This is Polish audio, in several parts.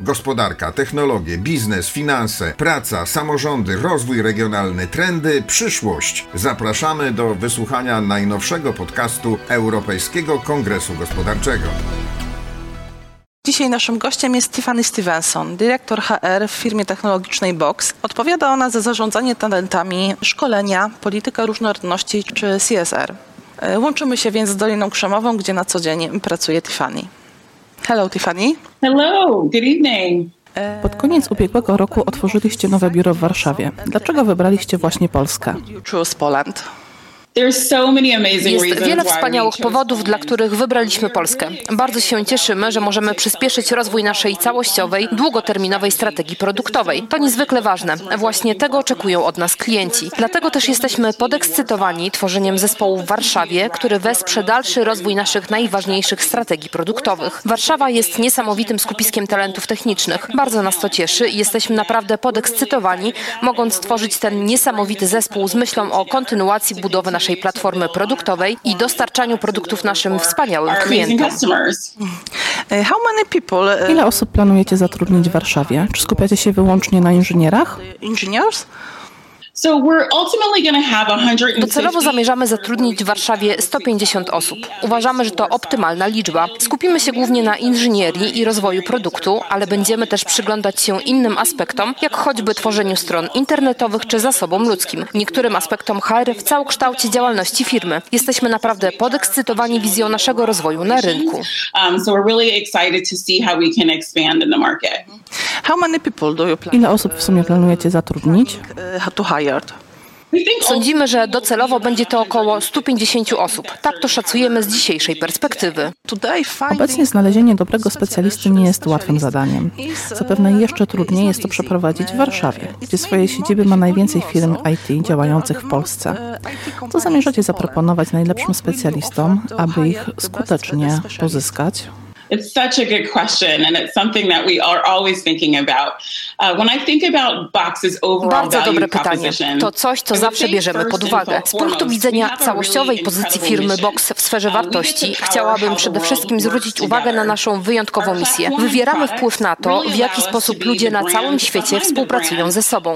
Gospodarka, technologie, biznes, finanse, praca, samorządy, rozwój regionalny, trendy, przyszłość. Zapraszamy do wysłuchania najnowszego podcastu Europejskiego Kongresu Gospodarczego. Dzisiaj naszym gościem jest Tiffany Stevenson, dyrektor HR w firmie technologicznej Box. Odpowiada ona za zarządzanie talentami, szkolenia, politykę różnorodności czy CSR. E, łączymy się więc z Doliną Krzemową, gdzie na co dzień pracuje Tiffany. Hello Tiffany. Hello, good evening. Pod koniec ubiegłego roku otworzyliście nowe biuro w Warszawie. Dlaczego wybraliście właśnie Polskę? Choose Poland. Jest wiele wspaniałych powodów, dla których wybraliśmy Polskę. Bardzo się cieszymy, że możemy przyspieszyć rozwój naszej całościowej, długoterminowej strategii produktowej. To niezwykle ważne. Właśnie tego oczekują od nas klienci. Dlatego też jesteśmy podekscytowani tworzeniem zespołu w Warszawie, który wesprze dalszy rozwój naszych najważniejszych strategii produktowych. Warszawa jest niesamowitym skupiskiem talentów technicznych. Bardzo nas to cieszy i jesteśmy naprawdę podekscytowani, mogąc tworzyć ten niesamowity zespół z myślą o kontynuacji budowy naszej naszej platformy produktowej i dostarczaniu produktów naszym wspaniałym klientom. E, Ile osób planujecie zatrudnić w Warszawie? Czy skupiacie się wyłącznie na inżynierach? Engineers? Docelowo zamierzamy zatrudnić w Warszawie 150 osób. Uważamy, że to optymalna liczba. Skupimy się głównie na inżynierii i rozwoju produktu, ale będziemy też przyglądać się innym aspektom, jak choćby tworzeniu stron internetowych czy zasobom ludzkim, niektórym aspektom HR w całokształcie działalności firmy. Jesteśmy naprawdę podekscytowani wizją naszego rozwoju na rynku. Ile osób w sumie planujecie zatrudnić? Sądzimy, że docelowo będzie to około 150 osób. Tak to szacujemy z dzisiejszej perspektywy. Obecnie znalezienie dobrego specjalisty nie jest łatwym zadaniem. Zapewne jeszcze trudniej jest to przeprowadzić w Warszawie, gdzie swoje siedziby ma najwięcej firm IT działających w Polsce. Co zamierzacie zaproponować najlepszym specjalistom, aby ich skutecznie pozyskać? It's such a good question, and it's something that we are always thinking about. Uh, when I think about Box's overall Bardzo dobre pytanie. To coś, co zawsze bierzemy pod uwagę. Z punktu widzenia całościowej pozycji firmy Box w sferze wartości, chciałabym przede wszystkim zwrócić uwagę na naszą wyjątkową misję. Wywieramy wpływ na to, w jaki sposób ludzie na całym świecie współpracują ze sobą.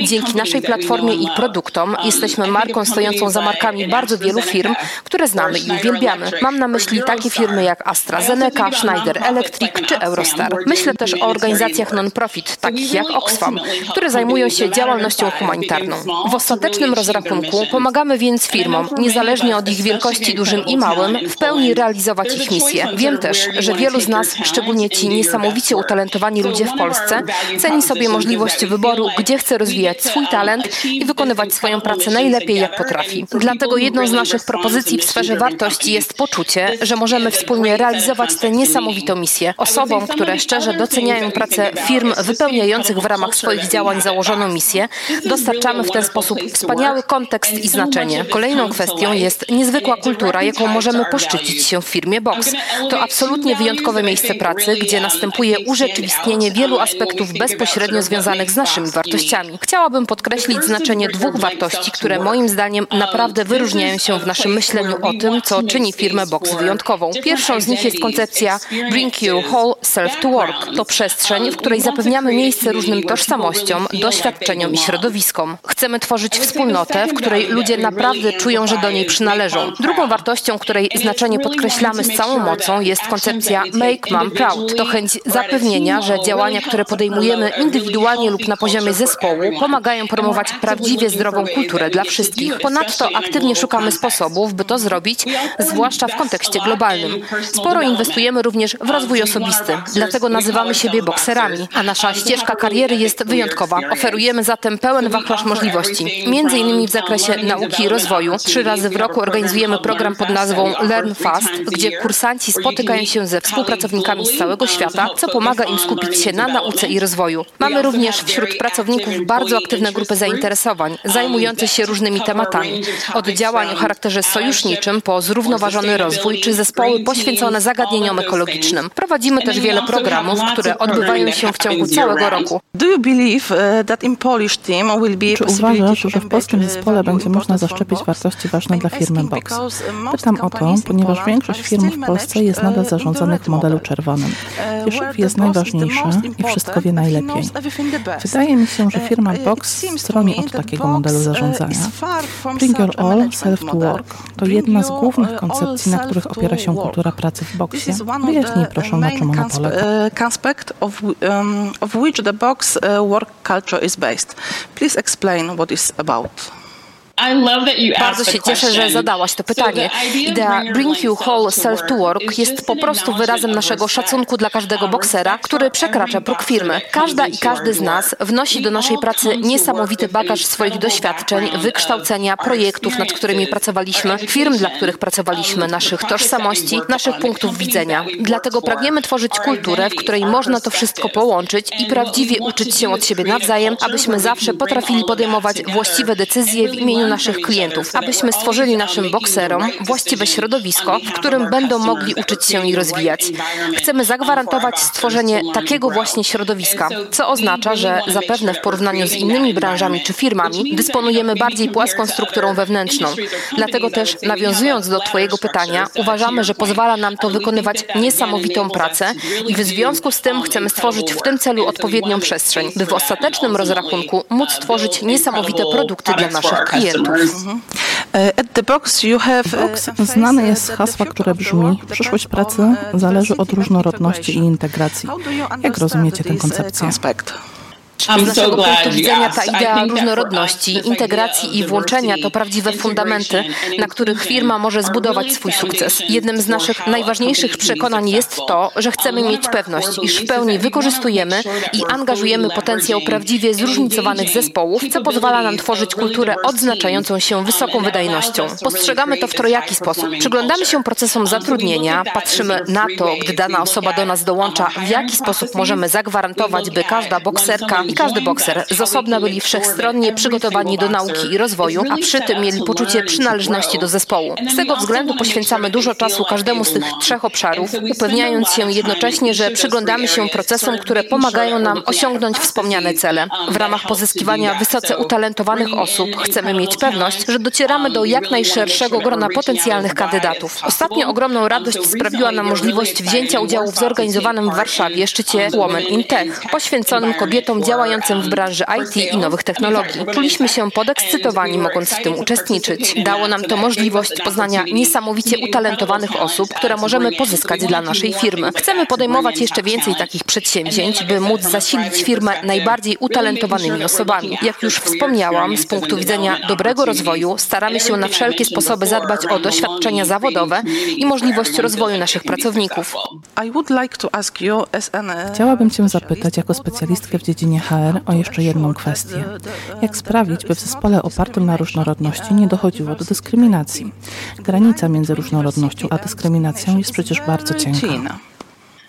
Dzięki naszej platformie i produktom jesteśmy marką stojącą za markami bardzo wielu firm, które znamy i uwielbiamy. Mam na myśli takie firmy jak AstraZeneca, Schneider Electric czy Eurostar. Myślę też o organizacjach non-profit, takich jak Oxfam, które zajmują się działalnością humanitarną. W ostatecznym rozrachunku pomagamy więc firmom, niezależnie od ich wielkości dużym i małym, w pełni realizować ich misję. Wiem też, że wielu z nas, szczególnie ci niesamowicie utalentowani ludzie w Polsce, ceni sobie możliwość wyboru, gdzie chce rozwijać swój talent i wykonywać swoją pracę najlepiej jak potrafi. Dlatego jedną z naszych propozycji w sferze wartości jest poczucie, że możemy wspólnie realizować te niesamowite niesamowitą misję. Osobom, które szczerze doceniają pracę firm wypełniających w ramach swoich działań założoną misję, dostarczamy w ten sposób wspaniały kontekst i znaczenie. Kolejną kwestią jest niezwykła kultura, jaką możemy poszczycić się w firmie Box. To absolutnie wyjątkowe miejsce pracy, gdzie następuje urzeczywistnienie wielu aspektów bezpośrednio związanych z naszymi wartościami. Chciałabym podkreślić znaczenie dwóch wartości, które moim zdaniem naprawdę wyróżniają się w naszym myśleniu o tym, co czyni firmę Box wyjątkową. Pierwszą z nich jest koncepcja Bring Your Whole Self to Work. To przestrzeń, w której zapewniamy miejsce różnym tożsamościom, doświadczeniom i środowiskom. Chcemy tworzyć wspólnotę, w której ludzie naprawdę czują, że do niej przynależą. Drugą wartością, której znaczenie podkreślamy z całą mocą, jest koncepcja Make Mom Proud. To chęć zapewnienia, że działania, które podejmujemy indywidualnie lub na poziomie zespołu, pomagają promować prawdziwie zdrową kulturę dla wszystkich. Ponadto aktywnie szukamy sposobów, by to zrobić, zwłaszcza w kontekście globalnym. Sporo inwestujemy również w rozwój osobisty. Dlatego nazywamy siebie bokserami, a nasza ścieżka kariery jest wyjątkowa. Oferujemy zatem pełen wachlarz możliwości, między innymi w zakresie nauki i rozwoju. Trzy razy w roku organizujemy program pod nazwą Learn Fast, gdzie kursanci spotykają się ze współpracownikami z całego świata, co pomaga im skupić się na nauce i rozwoju. Mamy również wśród pracowników bardzo aktywne grupy zainteresowań, zajmujące się różnymi tematami. Od działań o charakterze sojuszniczym po zrównoważony rozwój, czy zespoły poświęcone zagadnieniom ekologii psychologicznym. Prowadzimy też wiele programów, które odbywają się w ciągu całego roku. Czy uważasz, że w polskim zespole będzie można zaszczepić wartości ważne dla firmy Box? Pytam o to, ponieważ większość firm w Polsce jest nadal zarządzanych w modelu czerwonym. Wierzchow jest najważniejszy i wszystko wie najlepiej. Wydaje mi się, że firma Box stroni od takiego modelu zarządzania. Bring Your All Self to Work to jedna z głównych koncepcji, na których opiera się kultura pracy w Boxie. Wyjaśnij proszę, na czym ona polega. Aspect of, um, of which the box uh, work culture is based. Please explain what is about. Bardzo się cieszę, że zadałaś to pytanie. Idea Bring You Whole Self to Work jest po prostu wyrazem naszego szacunku dla każdego boksera, który przekracza próg firmy. Każda i każdy z nas wnosi do naszej pracy niesamowity bagaż swoich doświadczeń, wykształcenia, projektów, nad którymi pracowaliśmy, firm, dla których pracowaliśmy, naszych tożsamości, naszych punktów widzenia. Dlatego pragniemy tworzyć kulturę, w której można to wszystko połączyć i prawdziwie uczyć się od siebie nawzajem, abyśmy zawsze potrafili podejmować właściwe decyzje w imieniu naszych klientów, abyśmy stworzyli naszym bokserom właściwe środowisko, w którym będą mogli uczyć się i rozwijać. Chcemy zagwarantować stworzenie takiego właśnie środowiska, co oznacza, że zapewne w porównaniu z innymi branżami czy firmami dysponujemy bardziej płaską strukturą wewnętrzną. Dlatego też, nawiązując do Twojego pytania, uważamy, że pozwala nam to wykonywać niesamowitą pracę i w związku z tym chcemy stworzyć w tym celu odpowiednią przestrzeń, by w ostatecznym rozrachunku móc stworzyć niesamowite produkty dla naszych klientów klientów. Mhm. E, Box znane jest z hasła, które brzmi przyszłość pracy zależy od różnorodności i integracji. Jak rozumiecie tę koncepcję? Z naszego punktu widzenia ta idea różnorodności, integracji i włączenia to prawdziwe fundamenty, na których firma może zbudować swój sukces. Jednym z naszych najważniejszych przekonań jest to, że chcemy mieć pewność, iż w pełni wykorzystujemy i angażujemy potencjał prawdziwie zróżnicowanych zespołów, co pozwala nam tworzyć kulturę odznaczającą się wysoką wydajnością. Postrzegamy to w trojaki sposób. Przyglądamy się procesom zatrudnienia, patrzymy na to, gdy dana osoba do nas dołącza, w jaki sposób możemy zagwarantować, by każda bokserka każdy bokser z osobna byli wszechstronnie przygotowani do nauki i rozwoju, a przy tym mieli poczucie przynależności do zespołu. Z tego względu poświęcamy dużo czasu każdemu z tych trzech obszarów, upewniając się jednocześnie, że przyglądamy się procesom, które pomagają nam osiągnąć wspomniane cele. W ramach pozyskiwania wysoce utalentowanych osób chcemy mieć pewność, że docieramy do jak najszerszego grona potencjalnych kandydatów. Ostatnio ogromną radość sprawiła nam możliwość wzięcia udziału w zorganizowanym w Warszawie szczycie Women in Tech, poświęconym kobietom działającym działającym w branży IT i nowych technologii. Czuliśmy się podekscytowani, mogąc w tym uczestniczyć. Dało nam to możliwość poznania niesamowicie utalentowanych osób, które możemy pozyskać dla naszej firmy. Chcemy podejmować jeszcze więcej takich przedsięwzięć, by móc zasilić firmę najbardziej utalentowanymi osobami. Jak już wspomniałam, z punktu widzenia dobrego rozwoju staramy się na wszelkie sposoby zadbać o doświadczenia zawodowe i możliwość rozwoju naszych pracowników. Chciałabym Cię zapytać jako specjalistkę w dziedzinie HR, HR o jeszcze jedną kwestię. Jak sprawić, by w zespole opartym na różnorodności nie dochodziło do dyskryminacji? Granica między różnorodnością a dyskryminacją jest przecież bardzo cienka.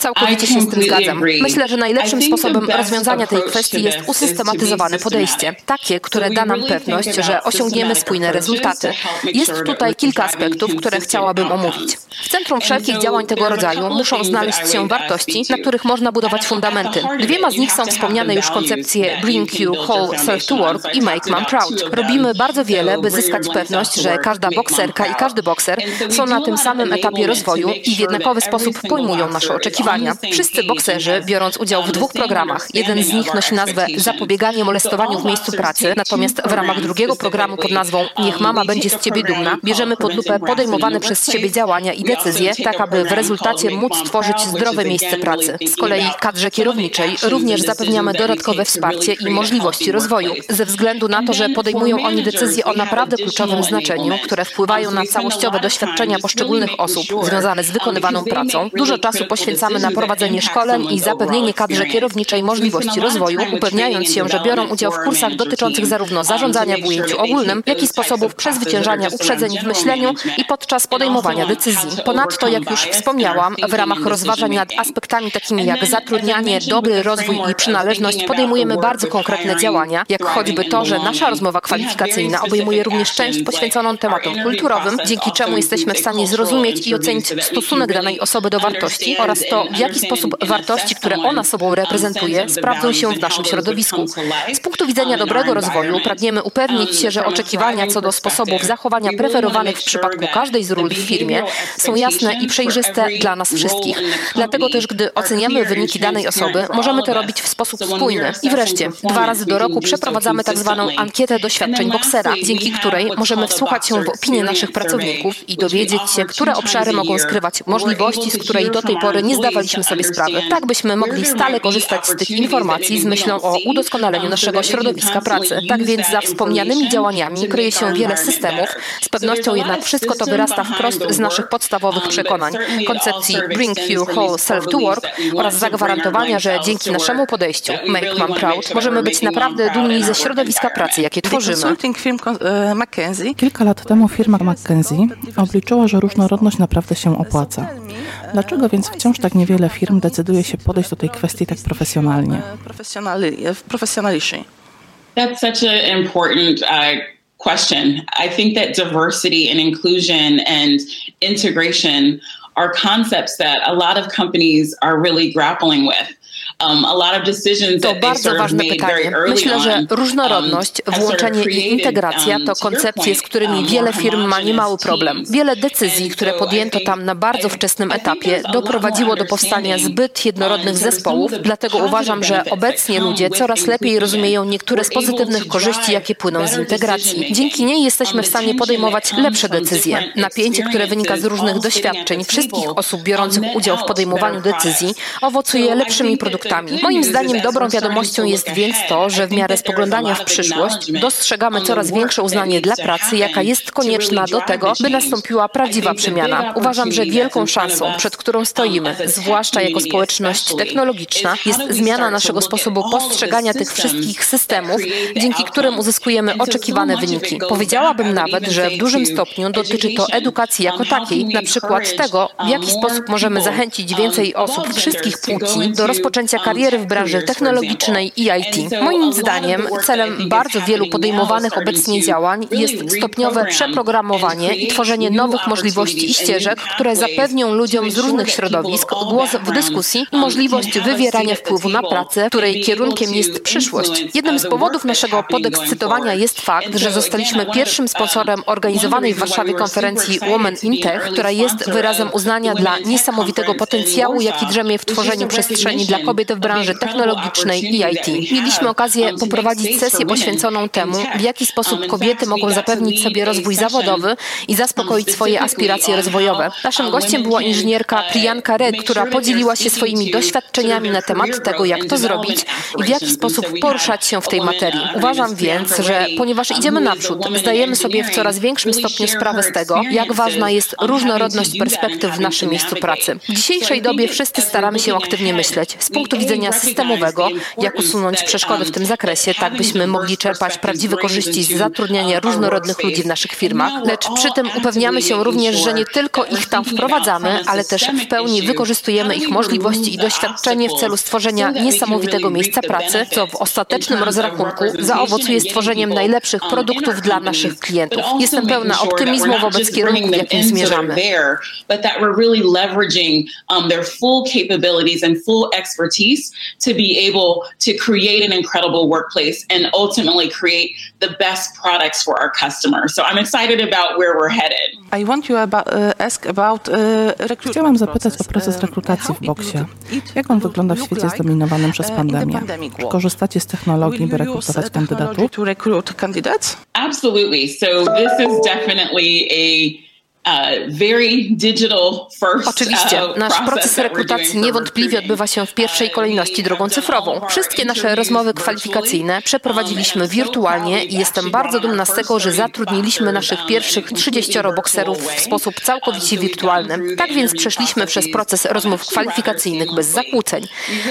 Całkowicie się z tym zgadzam. Myślę, że najlepszym sposobem rozwiązania tej kwestii jest usystematyzowane podejście, takie, które da nam pewność, że osiągniemy spójne rezultaty. Jest tutaj kilka aspektów, które chciałabym omówić. W centrum wszelkich działań tego rodzaju muszą znaleźć się wartości, na których można budować fundamenty. Dwiema z nich są wspomniane już koncepcje Bring You Whole Self to Work i Make Mom Proud. Robimy bardzo wiele, by zyskać pewność, że każda bokserka i każdy bokser są na tym samym etapie rozwoju i w jednakowy sposób pojmują nasze oczekiwania. Wszyscy bokserzy, biorąc udział w dwóch programach, jeden z nich nosi nazwę Zapobieganie molestowaniu w miejscu pracy, natomiast w ramach drugiego programu pod nazwą Niech mama będzie z ciebie dumna, bierzemy pod lupę podejmowane przez siebie działania i decyzje, tak aby w rezultacie móc stworzyć zdrowe miejsce pracy. Z kolei kadrze kierowniczej również zapewniamy dodatkowe wsparcie i możliwości rozwoju, ze względu na to, że podejmują oni decyzje o naprawdę kluczowym znaczeniu, które wpływają na całościowe doświadczenia poszczególnych osób związane z wykonywaną pracą. Dużo czasu poświęcamy na prowadzenie szkoleń i zapewnienie kadrze kierowniczej możliwości rozwoju, upewniając się, że biorą udział w kursach dotyczących zarówno zarządzania w ujęciu ogólnym, jak i sposobów przezwyciężania uprzedzeń w myśleniu i podczas podejmowania decyzji. Ponadto, jak już wspomniałam, w ramach rozważań nad aspektami takimi jak zatrudnianie, dobry rozwój i przynależność podejmujemy bardzo konkretne działania, jak choćby to, że nasza rozmowa kwalifikacyjna obejmuje również część poświęconą tematom kulturowym, dzięki czemu jesteśmy w stanie zrozumieć i ocenić stosunek danej osoby do wartości oraz to, w jaki sposób wartości, które ona sobą reprezentuje, sprawdzą się w naszym środowisku. Z punktu widzenia dobrego rozwoju pragniemy upewnić się, że oczekiwania co do sposobów zachowania preferowanych w przypadku każdej z ról w firmie są jasne i przejrzyste dla nas wszystkich. Dlatego też, gdy oceniamy wyniki danej osoby, możemy to robić w sposób spójny. I wreszcie, dwa razy do roku przeprowadzamy tak zwaną ankietę doświadczeń boksera, dzięki której możemy wsłuchać się w opinie naszych pracowników i dowiedzieć się, które obszary mogą skrywać możliwości, z której do tej pory nie zdawaliśmy sobie sprawy. Tak byśmy mogli stale korzystać z tych informacji z myślą o udoskonaleniu naszego środowiska pracy. Tak więc za wspomnianymi działaniami kryje się wiele systemów. Z pewnością jednak wszystko to wyrasta wprost z naszych podstawowych przekonań, koncepcji Bring Your Whole Self to Work oraz zagwarantowania, że dzięki naszemu podejściu Make Mom Proud możemy być naprawdę dumni ze środowiska pracy, jakie tworzymy. Kilka lat temu firma McKinsey obliczyła, że różnorodność naprawdę się opłaca. Dlaczego więc wciąż tak niewiele firm decyduje się podejść do tej kwestii tak profesjonalnie? That's such an important uh, question. I think that diversity and inclusion and integration are concepts that a lot of companies are really grappling with. Um, to bardzo ważne pytanie. Myślę, że różnorodność, um, włączenie i integracja to um, koncepcje, z którymi wiele firm ma niemały problem. Wiele decyzji, które podjęto tam na bardzo wczesnym etapie, doprowadziło do powstania zbyt jednorodnych zespołów, dlatego uważam, że obecnie ludzie coraz lepiej rozumieją niektóre z pozytywnych korzyści, jakie płyną z integracji. Dzięki niej jesteśmy w stanie podejmować lepsze decyzje. Napięcie, które wynika z różnych doświadczeń wszystkich osób biorących udział w podejmowaniu decyzji, owocuje lepszymi produktami produktami. Moim zdaniem dobrą wiadomością jest więc to, że w miarę spoglądania w przyszłość dostrzegamy coraz większe uznanie dla pracy, jaka jest konieczna do tego, by nastąpiła prawdziwa przemiana. Uważam, że wielką szansą, przed którą stoimy, zwłaszcza jako społeczność technologiczna, jest zmiana naszego sposobu postrzegania tych wszystkich systemów, dzięki którym uzyskujemy oczekiwane wyniki. Powiedziałabym nawet, że w dużym stopniu dotyczy to edukacji jako takiej, na przykład tego, w jaki sposób możemy zachęcić więcej osób wszystkich płci do rozpoczęcia kariery w branży technologicznej i IT. Moim zdaniem celem bardzo wielu podejmowanych obecnie działań jest stopniowe przeprogramowanie i tworzenie nowych możliwości i ścieżek, które zapewnią ludziom z różnych środowisk głos w dyskusji i możliwość wywierania wpływu na pracę, której kierunkiem jest przyszłość. Jednym z powodów naszego podekscytowania jest fakt, że zostaliśmy pierwszym sponsorem organizowanej w Warszawie konferencji Women in Tech, która jest wyrazem uznania dla niesamowitego potencjału, jaki drzemie w tworzeniu przestrzeni dla kobiet w branży technologicznej i IT. Mieliśmy okazję poprowadzić sesję poświęconą temu, w jaki sposób kobiety mogą zapewnić sobie rozwój zawodowy i zaspokoić swoje aspiracje rozwojowe. Naszym gościem była inżynierka Priyanka Red, która podzieliła się swoimi doświadczeniami na temat tego, jak to zrobić i w jaki sposób poruszać się w tej materii. Uważam więc, że ponieważ idziemy naprzód, zdajemy sobie w coraz większym stopniu sprawę z tego, jak ważna jest różnorodność perspektyw w naszym miejscu pracy. W dzisiejszej dobie wszyscy staramy się aktywnie myśleć. Z punktu punktu widzenia systemowego, jak usunąć przeszkody w tym zakresie, tak byśmy mogli czerpać prawdziwe korzyści z zatrudniania różnorodnych ludzi w naszych firmach, lecz przy tym upewniamy się również, że nie tylko ich tam wprowadzamy, ale też w pełni wykorzystujemy ich możliwości i doświadczenie w celu stworzenia niesamowitego miejsca pracy, co w ostatecznym rozrachunku zaowocuje stworzeniem najlepszych produktów dla naszych klientów. Jestem pełna optymizmu wobec kierunku, w jakim zmierzamy. Expertise to be able to create an incredible workplace and ultimately create the best products for our customers. So I'm excited about where we're headed. I want you about, uh, ask about, uh, Chciałam zapytać o proces rekrutacji w boksie. Jak on wygląda w świecie zdominowanym przez uh, pandemię? Czy korzystacie z technologii, by rekrutować kandydatów? Absolutely. So this is definitely a Oczywiście, nasz proces rekrutacji niewątpliwie odbywa się w pierwszej kolejności drogą cyfrową. Wszystkie nasze rozmowy kwalifikacyjne przeprowadziliśmy wirtualnie i jestem bardzo dumna z tego, że zatrudniliśmy naszych pierwszych 30 bokserów w sposób całkowicie wirtualny. Tak więc przeszliśmy przez proces rozmów kwalifikacyjnych bez zakłóceń.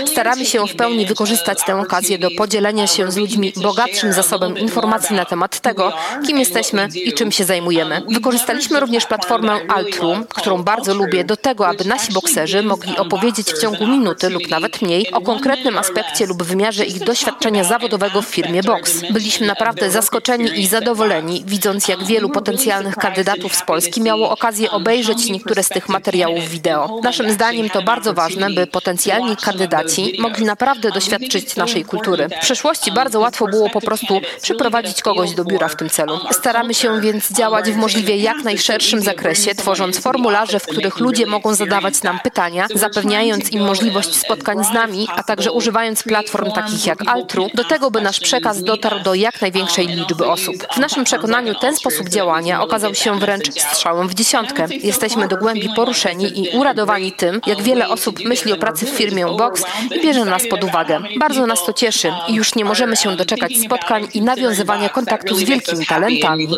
Staramy się w pełni wykorzystać tę okazję do podzielenia się z ludźmi bogatszym zasobem informacji na temat tego, kim jesteśmy i czym się zajmujemy. Wykorzystaliśmy również platformę Altroom, którą bardzo lubię, do tego, aby nasi bokserzy mogli opowiedzieć w ciągu minuty lub nawet mniej o konkretnym aspekcie lub wymiarze ich doświadczenia zawodowego w firmie Box. Byliśmy naprawdę zaskoczeni i zadowoleni, widząc jak wielu potencjalnych kandydatów z Polski miało okazję obejrzeć niektóre z tych materiałów wideo. Naszym zdaniem to bardzo ważne, by potencjalni kandydaci mogli naprawdę doświadczyć naszej kultury. W przeszłości bardzo łatwo było po prostu przyprowadzić kogoś do biura w tym celu. Staramy się więc działać w możliwie jak najszerszym zakresie, tworząc formularze, w których ludzie mogą zadawać nam pytania, zapewniając im możliwość spotkań z nami, a także używając platform takich jak Altru, do tego, by nasz przekaz dotarł do jak największej liczby osób. W naszym przekonaniu ten sposób działania okazał się wręcz strzałem w dziesiątkę. Jesteśmy do głębi poruszeni i uradowani tym, jak wiele osób myśli o pracy w firmie Box i bierze nas pod uwagę. Bardzo nas to cieszy i już nie możemy się doczekać spotkań i nawiązywania kontaktu z wielkimi talentami.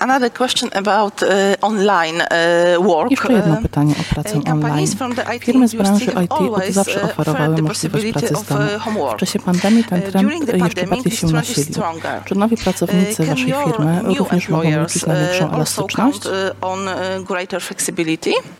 Another question about uh, online uh, work. Jeszcze jedno pytanie o pracę online. Firmy z branży IT od zawsze oferowały możliwość pracy z domu. W czasie pandemii ten trend jeszcze bardziej się nasilił. Czy nowi pracownicy waszej firmy również mogą liczyć na większą elastyczność?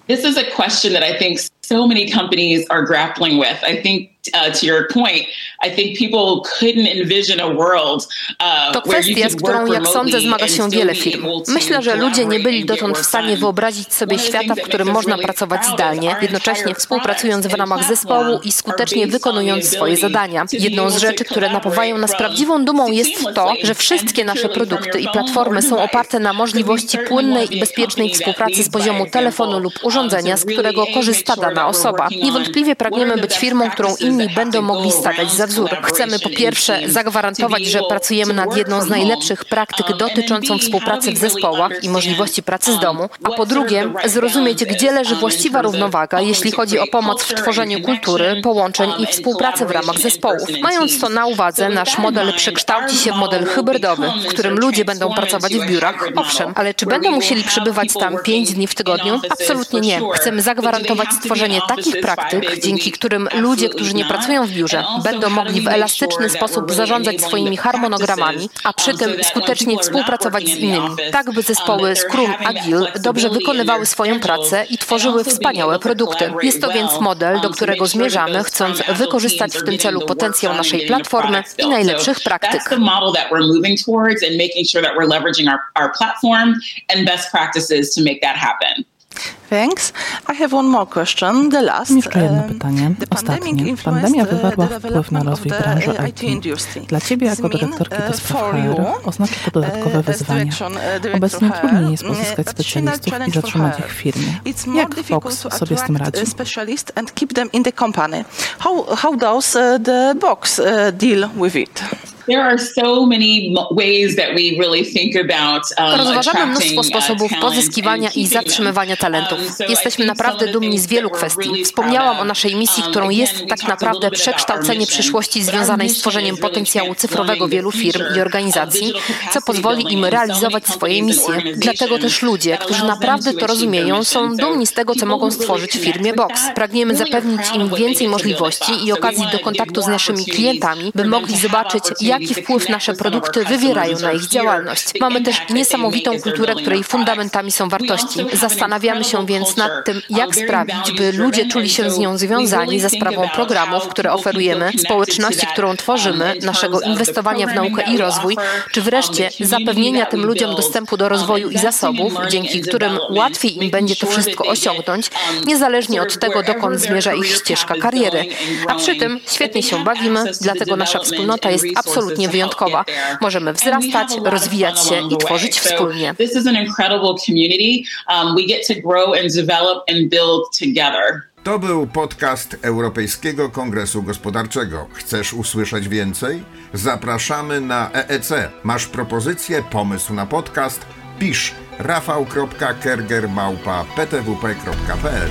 This is a question that I think so many companies are grappling with. I think uh, to your point, I think people couldn't envision a world uh, To kwestia, z którą, jak sądzę, zmaga się wiele firm. Myślę, że ludzie nie byli dotąd w stanie wyobrazić sobie świata, w którym można pracować zdalnie, jednocześnie współpracując w ramach zespołu i skutecznie wykonując swoje zadania. Jedną z rzeczy, które napawają nas prawdziwą dumą jest to, że wszystkie nasze produkty i platformy są oparte na możliwości płynnej i bezpiecznej współpracy z poziomu telefonu lub urządzenia, z którego korzysta dana osoba. Niewątpliwie pragniemy być firmą, którą inni inni będą mogli stawiać za wzór. Chcemy po pierwsze zagwarantować, że pracujemy nad jedną z najlepszych praktyk dotyczącą współpracy w zespołach i możliwości pracy z domu, a po drugie zrozumieć, gdzie leży właściwa równowaga, jeśli chodzi o pomoc w tworzeniu kultury, połączeń i współpracy w ramach zespołów. Mając to na uwadze, nasz model przekształci się w model hybrydowy, w którym ludzie będą pracować w biurach, owszem, ale czy będą musieli przebywać tam pięć dni w tygodniu? Absolutnie nie. Chcemy zagwarantować stworzenie takich praktyk, dzięki którym ludzie, którzy nie nie pracują w biurze, będą mogli w elastyczny sposób zarządzać swoimi harmonogramami, a przy tym skutecznie współpracować z innymi, tak by zespoły Scrum Agile dobrze wykonywały swoją pracę i tworzyły wspaniałe produkty. Jest to więc model, do którego zmierzamy, chcąc wykorzystać w tym celu potencjał naszej platformy i najlepszych praktyk. Thanks. I have one more question, the last. Jeszcze jedno pytanie, ostatnie. Pandemia wywarła wpływ na rozwój branży IT. Dla Ciebie jako dyrektorki do spraw HR oznacza to dodatkowe wyzwania. Obecnie trudniej jest pozyskać specjalistów i zatrzymać ich w firmie. Jak Fox sobie z tym radzi? How, how does the Box deal with it? Rozważamy mnóstwo sposobów pozyskiwania i zatrzymywania talentów. Jesteśmy naprawdę dumni z wielu kwestii. Wspomniałam o naszej misji, um, którą jest tak naprawdę przekształcenie przyszłości związanej z tworzeniem potencjału cyfrowego wielu firm i organizacji, co pozwoli im realizować swoje misje. Dlatego też ludzie, którzy naprawdę to rozumieją, są dumni z tego, co mogą stworzyć w firmie Box. Pragniemy zapewnić im więcej możliwości i okazji do kontaktu z naszymi klientami, by mogli zobaczyć, jak jaki wpływ nasze produkty wywierają na ich działalność. Mamy też niesamowitą kulturę, której fundamentami są wartości. Zastanawiamy się więc nad tym, jak sprawić, by ludzie czuli się z nią związani za sprawą programów, które oferujemy, społeczności, którą tworzymy, naszego inwestowania w naukę i rozwój, czy wreszcie zapewnienia tym ludziom dostępu do rozwoju i zasobów, dzięki którym łatwiej im będzie to wszystko osiągnąć, niezależnie od tego, dokąd zmierza ich ścieżka kariery. A przy tym świetnie się bawimy, dlatego nasza wspólnota jest absolutnie absolutnie wyjątkowa. Możemy wzrastać, rozwijać się i tworzyć wspólnie. This is an incredible community. Um, we get to grow and develop and build together. To był podcast Europejskiego Kongresu Gospodarczego. Chcesz usłyszeć więcej? Zapraszamy na EEC. Masz propozycję, pomysł na podcast? Pisz rafał.kerger.ptwp.pl